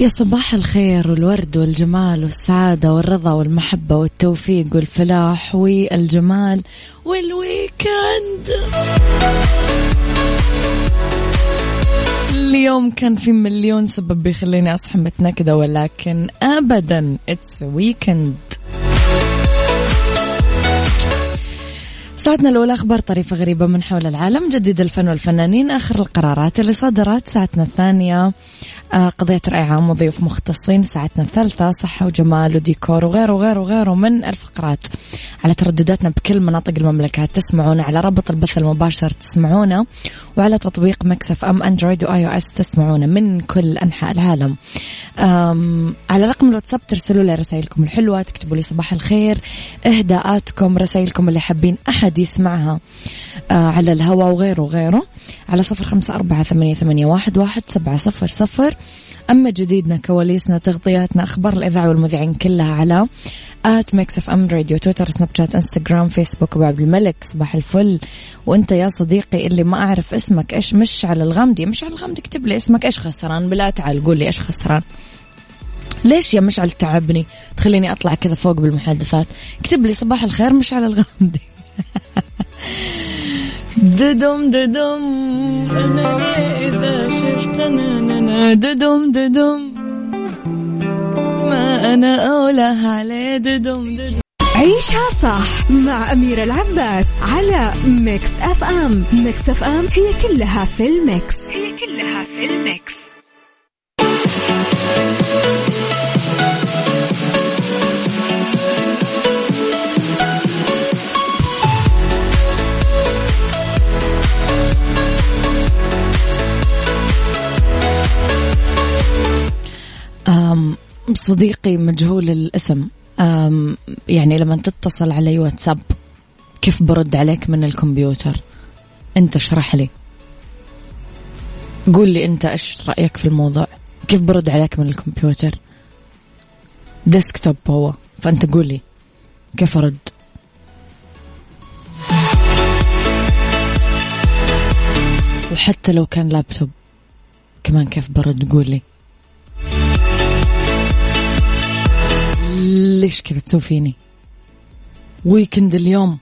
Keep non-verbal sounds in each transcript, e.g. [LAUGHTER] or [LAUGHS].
يا صباح الخير والورد والجمال والسعادة والرضا والمحبة والتوفيق والفلاح والجمال وال weekend. اليوم كان في مليون سبب بيخليني أصحى متنكدة ولكن أبدا it's weekend ساعتنا الأولى أخبار طريفة غريبة من حول العالم جديد الفن والفنانين آخر القرارات اللي صدرت ساعتنا الثانية. قضية رأي عام وضيوف مختصين ساعتنا الثالثة صحة وجمال وديكور وغيره وغيره وغيره من الفقرات. على تردداتنا بكل مناطق المملكة تسمعونا على رابط البث المباشر تسمعونا. وعلى تطبيق Mix FM Android و iOS تسمعونا من كل أنحاء العالم. على رقم الواتساب ترسلوا لي رسائلكم الحلوة تكتبوا لي صباح الخير إهداءاتكم رسائلكم اللي حابين أحد يسمعها آه، على الهواء وغيره وغيره. على صفر خمسة أربعة ثمانية, ثمانية واحد, واحد سبعة صفر صفر. أما جديدنا كواليسنا تغطياتنا أخبار الإذاعة والمذيعين كلها على at Mix FM Radio تويتر سناب شات إنستغرام فيسبوك أبو عبد الملك صباح الفل. وأنت يا صديقي اللي ما أعرف اسمك إيش مشعل الغامدي مشعل الغامدي اكتب لي اسمك إيش خسران؟ بلا تعال قول لي إيش خسران. ليش يا مشعل تعبني؟ تخليني أطلع كذا فوق بالمحادثات. اكتب لي صباح الخير مشعل الغامدي [LAUGHS] ددم ددم. أنا إذا شفت أنا ددم ددم. ما أنا أولى عليه ددم ددم؟ عيشها صح مع أميرة العباس على ميكس أف أم ميكس أف أم هي كلها في الميكس. هي كلها في الميكس. صديقي مجهول الاسم. يعني لما تتصل علي واتساب كيف برد عليك من الكمبيوتر؟ انت اشرح لي. قول لي انت إيش رأيك في الموضوع؟ كيف برد عليك من الكمبيوتر؟ ديسكتوب هو. فأنت قول لي كيف أرد؟ وحتى لو كان لابتوب كمان كيف برد؟ قول لي. ليش كذا تسوي فيني ويكند اليوم.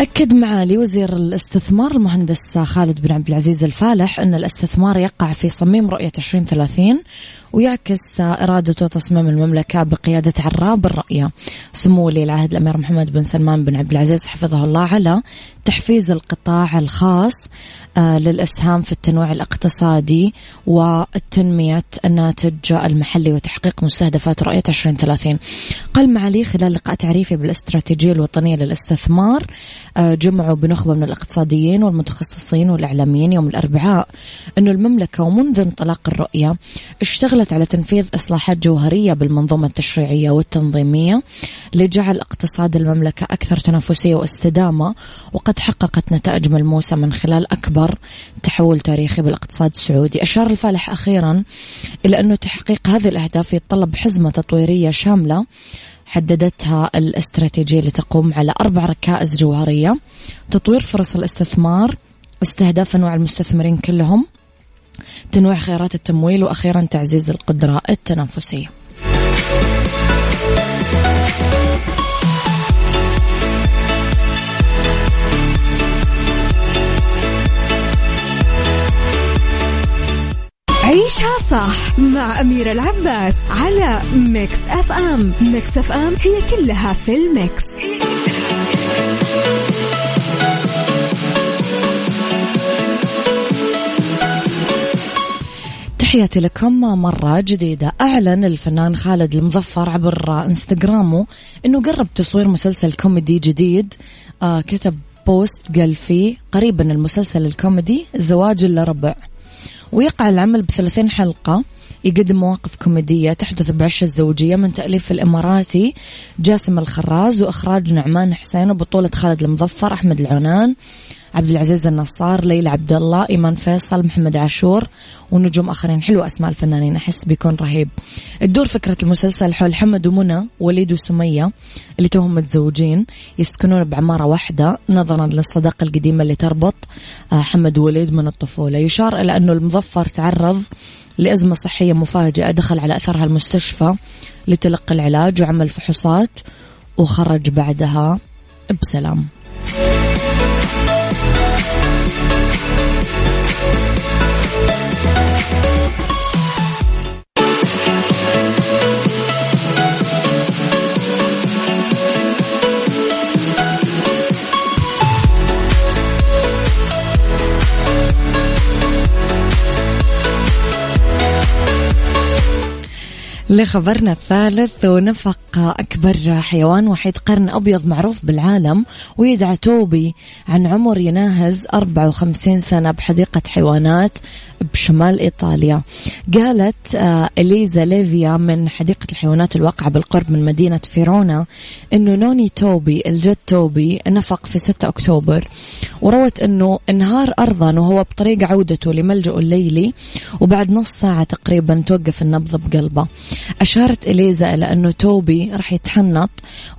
أكد معالي وزير الاستثمار المهندس خالد بن عبد العزيز الفالح أن الاستثمار يقع في صميم رؤية 2030 ويعكس إرادته وتصميم المملكة بقيادة عراب الرؤية سمو ولي العهد الأمير محمد بن سلمان بن عبد العزيز حفظه الله على تحفيز القطاع الخاص آه، للإسهام في التنويع الاقتصادي وتنمية الناتج المحلي وتحقيق مستهدفات رؤية 2030 قال معالي خلال لقاء تعريفي بالاستراتيجية الوطنية للاستثمار آه، جمعوا بنخبة من الاقتصاديين والمتخصصين والإعلاميين يوم الأربعاء أنه المملكة ومنذ انطلاق الرؤية اشتغلت على تنفيذ إصلاحات جوهرية بالمنظومة التشريعية والتنظيمية لجعل اقتصاد المملكة أكثر تنافسية واستدامة وقد حققت نتائج ملموسة من خلال أكبر تحول تاريخي بالاقتصاد السعودي. أشار الفالح أخيرا إلى أنه تحقيق هذه الأهداف يتطلب حزمة تطويرية شاملة حددتها الاستراتيجية لتقوم على أربع ركائز جوهرية تطوير فرص الاستثمار استهداف أنواع المستثمرين كلهم تنويع خيارات التمويل وأخيرا تعزيز القدرة التنافسية. عيشها صح مع أميرة العباس على Mix FM. Mix FM هي كلها في ال mix. تحياتي لكم مرة جديدة. أعلن الفنان خالد المظفر عبر إنستغرامه أنه قرب تصوير مسلسل كوميدي جديد. آه كتب post قال فيه قريبا المسلسل الكوميدي زواج إلا ربع. ويقع العمل بثلاثين حلقة. يقدم مواقف كوميدية تحدث بعش الزوجية من تأليف الإماراتي جاسم الخراز وإخراج نعمان حسين وبطولة خالد المظفر أحمد العنان عبد العزيز النصار ليلى عبد الله إيمان فيصل محمد عاشور ونجوم آخرين. حلو أسماء الفنانين أحس بيكون رهيب. تدور فكرة المسلسل حول حمد ومنى وليد وسمية اللي توهم متزوجين يسكنون بعمارة واحدة نظرا للصداقة القديمة اللي تربط آه، حمد ووليد من الطفولة. يشار إلى أنه المظفر تعرض لأزمة صحية مفاجئة دخل على أثرها المستشفى لتلقي العلاج وعمل فحوصات وخرج بعدها بسلام. لخبرنا الثالث ونفق أكبر حيوان وحيد قرن أبيض معروف بالعالم ويدعى توبي عن عمر يناهز 54 سنة بحديقة حيوانات. بشمال إيطاليا. قالت آه، إليزا ليفيا من حديقة الحيوانات الواقعة بالقرب من مدينة فيرونا أنه نوني توبي الجد توبي نفق في 6 أكتوبر وروت أنه انهار أرضا وهو بطريق عودته لملجأه الليلي وبعد نص ساعة تقريبا توقف النبض بقلبه. أشارت إليزا إلى أنه توبي راح يتحنط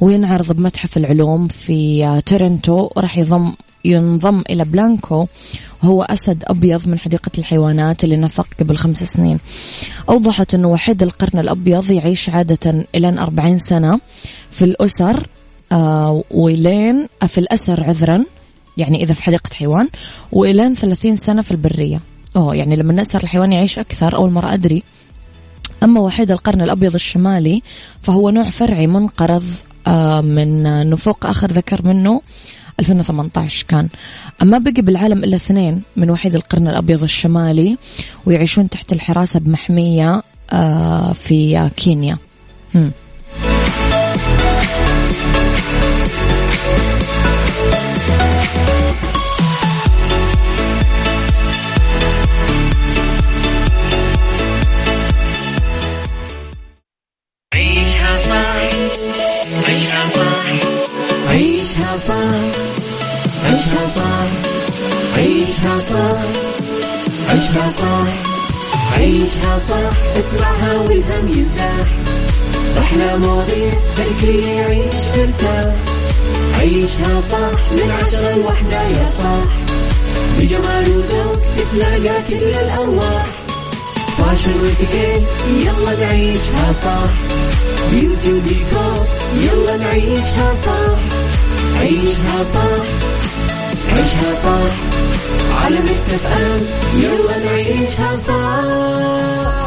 وينعرض بمتحف العلوم في آه، تورنتو وراح يضم ينضم إلى بلانكو وهو أسد أبيض من حديقة الحيوانات اللي نفق قبل خمس سنين. أوضحت أنه وحيد القرن الأبيض يعيش عادة إلى 40 سنة في الأسر آه ولين آه، في الأسر عذرا يعني إذا في حديقة حيوان وإلين 30 سنة في البرية. أوه يعني لما نأسر الحيوان يعيش أكثر أول مرة أدري. أما وحيد القرن الأبيض الشمالي فهو نوع فرعي منقرض آه، من نفوق آخر ذكر منه 2018 كان أما بقي بالعالم إلا اثنين من وحيد القرن الأبيض الشمالي ويعيشون تحت الحراسة بمحمية آه، في كينيا. اسمعها والهم ينزاح. أحلى مواضيع خلي يعيش مرتاح عيشها صح من عشرة لوحدة يا صاح. بجمال وذوق تتلاقى كل الأرواح. فاشل واتيكيت يلا نعيشها صح بيوتي وديكور يلا نعيشها صح عيشها صح عيشها صح على Mix FM يلا نعيشها صح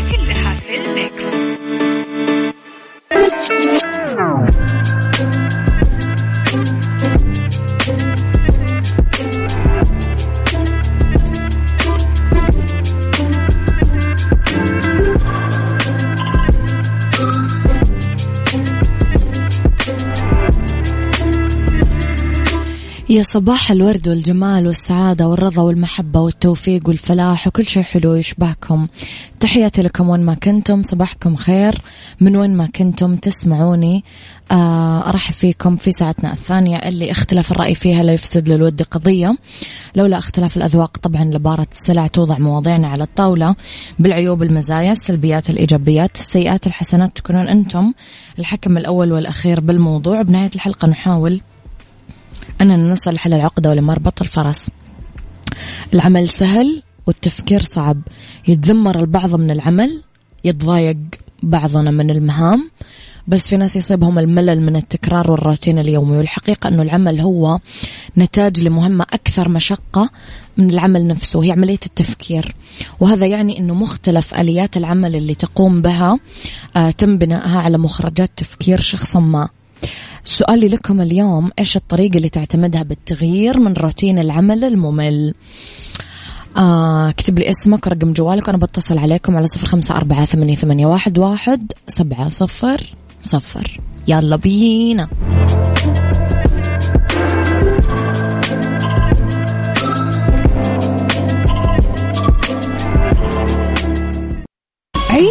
يا صباح الورد والجمال والسعادة والرضا والمحبة والتوفيق والفلاح وكل شيء حلو يشبهكم. تحياتي لكم وين ما كنتم صباحكم خير. من وين ما كنتم تسمعوني آه، أرحب فيكم في ساعتنا الثانية اللي اختلاف الرأي فيها لا يفسد للود قضية. لولا اختلاف الأذواق طبعا لبارة السلع توضع مواضيعنا على الطاولة. بالعيوب المزايا السلبيات الإيجابيات السيئات الحسنات تكونون أنتم الحكم الأول والأخير بالموضوع. بنهاية الحلقة نحاول أننا نصل حل العقدة ولمربط الفرس العمل سهل والتفكير صعب. يتذمر البعض من العمل يتضايق بعضنا من المهام بس في ناس يصيبهم الملل من التكرار والروتين اليومي. والحقيقة أنه العمل هو نتاج لمهمة أكثر مشقة من العمل نفسه هي عملية التفكير. وهذا يعني أنه مختلف آليات العمل اللي تقوم بها آه تم بنائها على مخرجات تفكير شخص ما. سؤالي لكم اليوم إيش الطريقة اللي تعتمدها بالتغيير من روتين العمل الممل؟ آه اكتب لي اسمك ورقم جوالك وأنا بتصل عليكم على صفر خمسة أربعة ثمانية واحد, واحد سبعة صفر صفر. يلا بينا.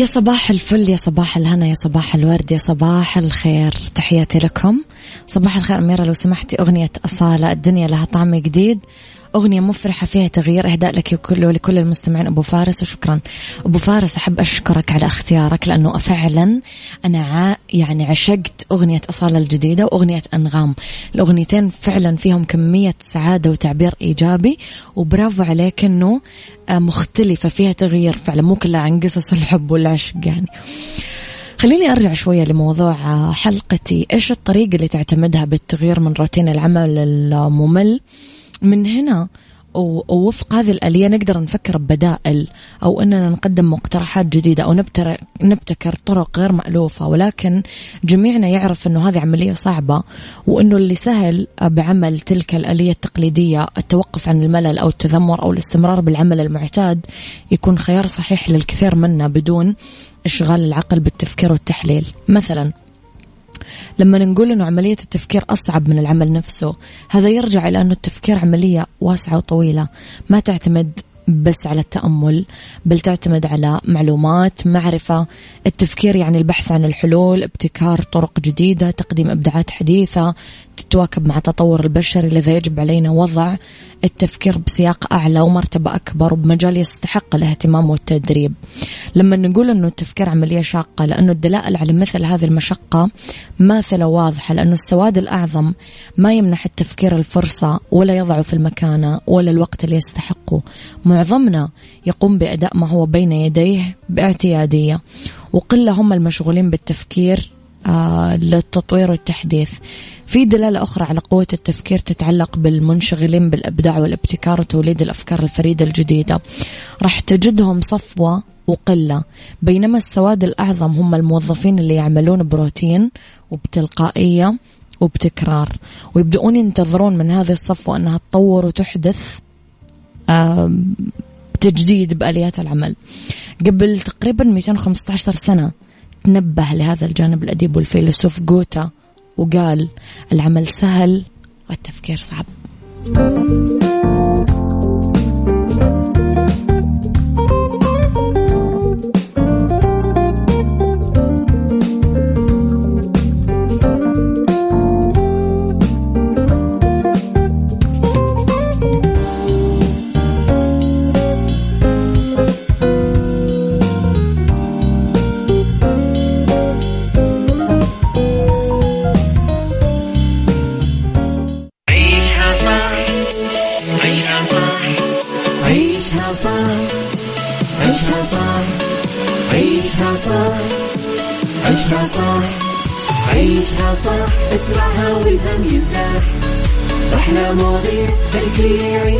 يا صباح الفل يا صباح الهنا يا صباح الورد يا صباح الخير. تحياتي لكم. صباح الخير أميرة لو سمحتي أغنية أصالة. الدنيا لها طعم جديد. أغنية مفرحة فيها تغيير. إهداء لك وكل ولكل المستمعين. أبو فارس وشكرا. أبو فارس أحب أشكرك على اختيارك لأنه فعلا أنا ع... يعني عشقت أغنية أصالة الجديدة وأغنية أنغام. الأغنيتين فعلا فيهم كمية سعادة وتعبير إيجابي وبرافو عليك أنه آه، مختلفة فيها تغيير فعلا. مو كلها عن قصص الحب والعشق يعني. خليني أرجع شوية لموضوع آه، حلقتي. إيش الطريقة اللي تعتمدها بالتغيير من روتين العمل الممل؟ من هنا ووفق هذه الآلية نقدر نفكر ببدائل أو أننا نقدم مقترحات جديدة أو نبتكر طرق غير مألوفة. ولكن جميعنا يعرف أنه هذه عملية صعبة وأنه اللي سهل بعمل تلك الآلية التقليدية التوقف عن الملل أو التذمر أو الاستمرار بالعمل المعتاد يكون خيار صحيح للكثير منا بدون إشغال العقل بالتفكير والتحليل. مثلا لما نقول أنه عملية التفكير أصعب من العمل نفسه هذا يرجع إلى أنه التفكير عملية واسعة وطويلة. ما تعتمد بس على التأمل بل تعتمد على معلومات معرفة. التفكير يعني البحث عن الحلول ابتكار طرق جديدة تقديم إبداعات حديثة تتواكب مع تطور البشري لذا يجب علينا وضع التفكير بسياق أعلى ومرتبة أكبر وبمجال يستحق الاهتمام والتدريب. لما نقول أنه التفكير عملية شاقة لأنه الدلائل على مثل هذه المشقة ماثلة واضحة لأنه السواد الأعظم ما يمنح التفكير الفرصة ولا يضعه في المكانة ولا الوقت اللي يستحقه. معظمنا يقوم بأداء ما هو بين يديه باعتيادية وقلة هم المشغولين بالتفكير للتطوير والتحديث. في دلالة أخرى على قوة التفكير تتعلق بالمنشغلين بالإبداع والابتكار وتوليد الأفكار الفريدة الجديدة. راح تجدهم صفوة وقلة بينما السواد الأعظم هم الموظفين اللي يعملون بروتين وبتلقائية وبتكرار ويبدأون ينتظرون من هذه الصفوة أنها تطور وتحدث تجديد بآليات العمل. قبل تقريبا 215 سنة تنبه لهذا الجانب الأديب والفيلسوف جوتا وقال العمل سهل والتفكير صعب.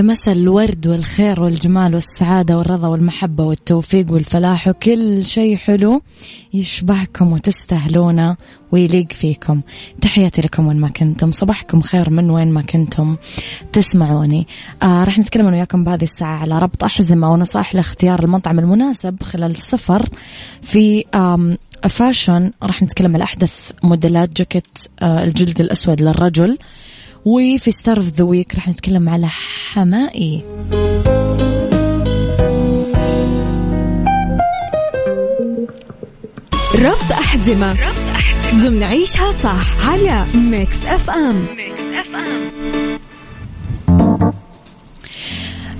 يا مسا الورد والخير والجمال والسعادة والرضا والمحبة والتوفيق والفلاح وكل شيء حلو يشبهكم وتستاهلونه ويليق فيكم. تحياتي لكم وين ما كنتم صباحكم خير من وين ما كنتم تسمعوني. آه راح نتكلم أنا وياكم بهذه الساعة على ربط أحزمة ونصائح لاختيار المطعم المناسب خلال السفر في فاشن راح نتكلم على أحدث موديلات جاكيت آه الجلد الأسود للرجل. وفي star of the week راح نتكلم على حمائي. ربط أحزمة ربط أحزمة ضمن عيشها صح على Mix FM Mix FM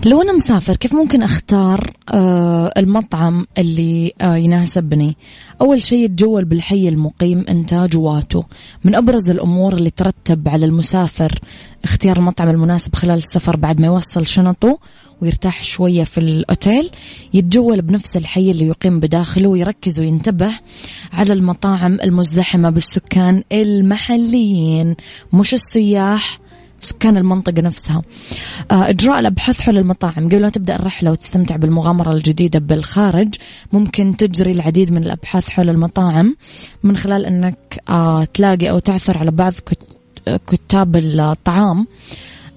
لو أنا مسافر كيف ممكن أختار آه المطعم اللي آه يناسبني؟ أول شيء يتجول بالحي المقيم أنت جواته من أبرز الأمور اللي ترتب على المسافر اختيار المطعم المناسب خلال السفر بعد ما يوصل شنطه ويرتاح شوية في الأوتيل. يتجول بنفس الحي اللي يقيم بداخله ويركز وينتبه على المطاعم المزدحمة بالسكان المحليين مش السياح. سكان المنطقة نفسها. آه، إجراء الأبحاث حول المطاعم. قبل ما تبدأ الرحلة وتستمتع بالمغامرة الجديدة بالخارج. ممكن تجري العديد من الأبحاث حول المطاعم. من خلال أنك آه، تلاقي أو تعثر على بعض كتاب الطعام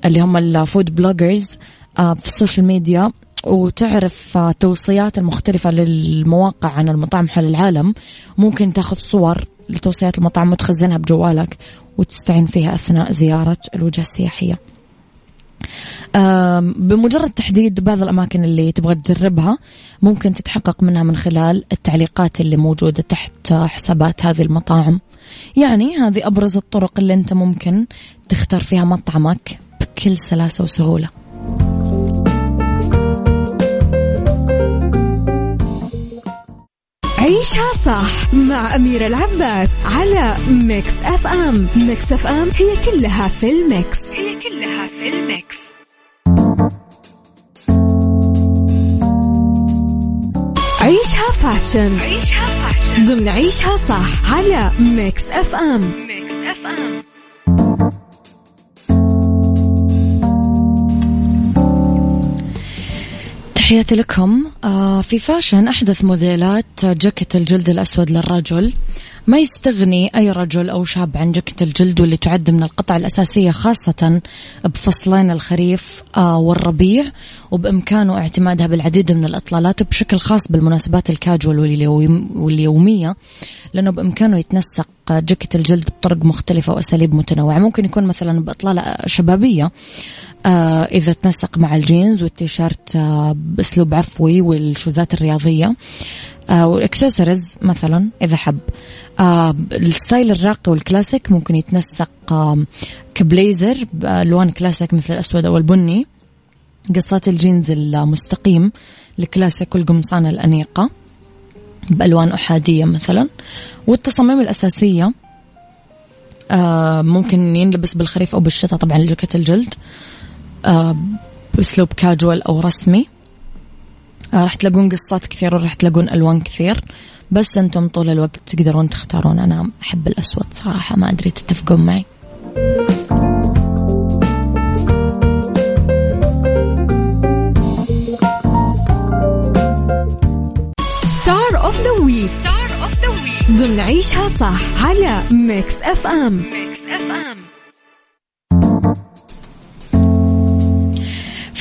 اللي هم ال food bloggers آه، في ال social media. وتعرف توصيات المختلفة للمواقع عن المطاعم حول العالم. ممكن تاخذ صور. لتوصيات المطاعم وتخزنها بجوالك وتستعين فيها أثناء زيارة الوجهة السياحية. بمجرد تحديد بعض الأماكن اللي تبغى تجربها ممكن تتحقق منها من خلال التعليقات اللي موجودة تحت حسابات هذه المطاعم. يعني هذه أبرز الطرق اللي أنت ممكن تختار فيها مطعمك بكل سلاسة وسهولة. عيشها صح مع أميرة العباس على Mix FM. Mix FM هي كلها في ال mix. هي كلها في ال mix. عيشها fashion. عيشها fashion. ضمن عيشها صح على Mix FM. Mix FM. تحياتي لكم. آه في fashion أحدث موديلات جاكيت الجلد الأسود للرجل. ما يستغني أي رجل أو شاب عن جاكيت الجلد واللي تعد من القطع الأساسية خاصة بفصلين الخريف آه والربيع وبإمكانه اعتمادها بالعديد من الإطلالات وبشكل خاص بالمناسبات الكاجوال واليومية لأنه بإمكانه يتنسق جاكيت الجلد بطرق مختلفة وأساليب متنوعة. ممكن يكون مثلا بإطلالة شبابية. إذا تنسق مع الجينز والتيشيرت آه بأسلوب عفوي والشوزات الرياضية. آه والإكسسوارز مثلا إذا حب. آه ال style الراقي والكلاسيك ممكن يتنسق آه كبليزر بألوان كلاسيك مثل الأسود أو البني. قصات الجينز المستقيم الكلاسيك والقمصان الأنيقة بألوان أحادية مثلا. والتصاميم الأساسية آه ممكن ينلبس بالخريف أو بالشتاء طبعا جاكيت الجلد. آه بأسلوب كاجوال أو رسمي. آه راح تلاقون قصات كثير وراح تلاقون ألوان كثير. بس أنتم طول الوقت تقدرون تختارون. أنا أحب الأسود صراحة ما أدري تتفقون معي. star of the week star of the week ضمن عيشها صح على Mix FM Mix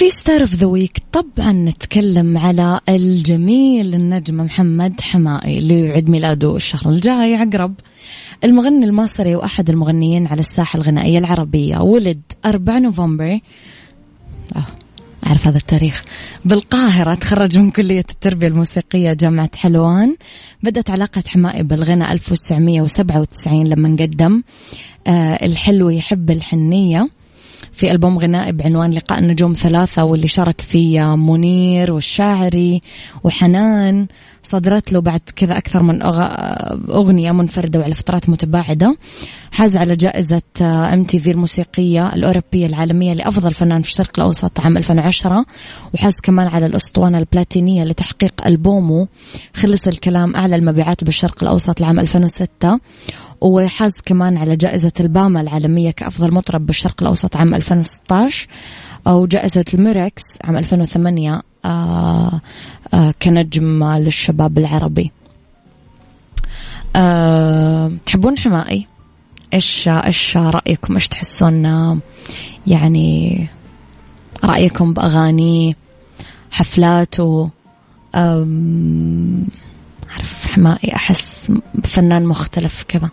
في star of the week طبعا نتكلم على الجميل النجم محمد حماقي اللي يعد ميلاده الشهر الجاي عقرب. المغني المصري وأحد المغنيين على الساحة الغنائية العربية. ولد 4 نوفمبر. أوه. أعرف هذا التاريخ. بالقاهرة تخرج من كلية التربية الموسيقية جامعة حلوان. بدأت علاقة حمائي بالغنى 1997 لما قدم آه الحلو يحب الحنية. في ألبوم غنائي بعنوان لقاء النجوم ثلاثة واللي شارك فيه منير والشاعري وحنان. صدرت له بعد كذا أكثر من أغنية منفردة وعلى فترات متباعدة. حاز على جائزة ام تي في الموسيقية الأوروبية العالمية لأفضل فنان في الشرق الأوسط عام 2010 وحاز كمان على الأسطوانة البلاتينية لتحقيق ألبومه خلص الكلام أعلى المبيعات بالشرق الأوسط لعام 2006 وحاز كمان على جائزة الباما العالمية كأفضل مطرب بالشرق الأوسط عام 2016 وجائزة الميركس عام 2008 آه آه كنجم للشباب العربي. آه تحبون حمائي؟ إيش إيش رأيكم؟ إيش تحسون؟ يعني رأيكم باغانيه حفلاته أعرف حمائي أحس فنان مختلف كذا.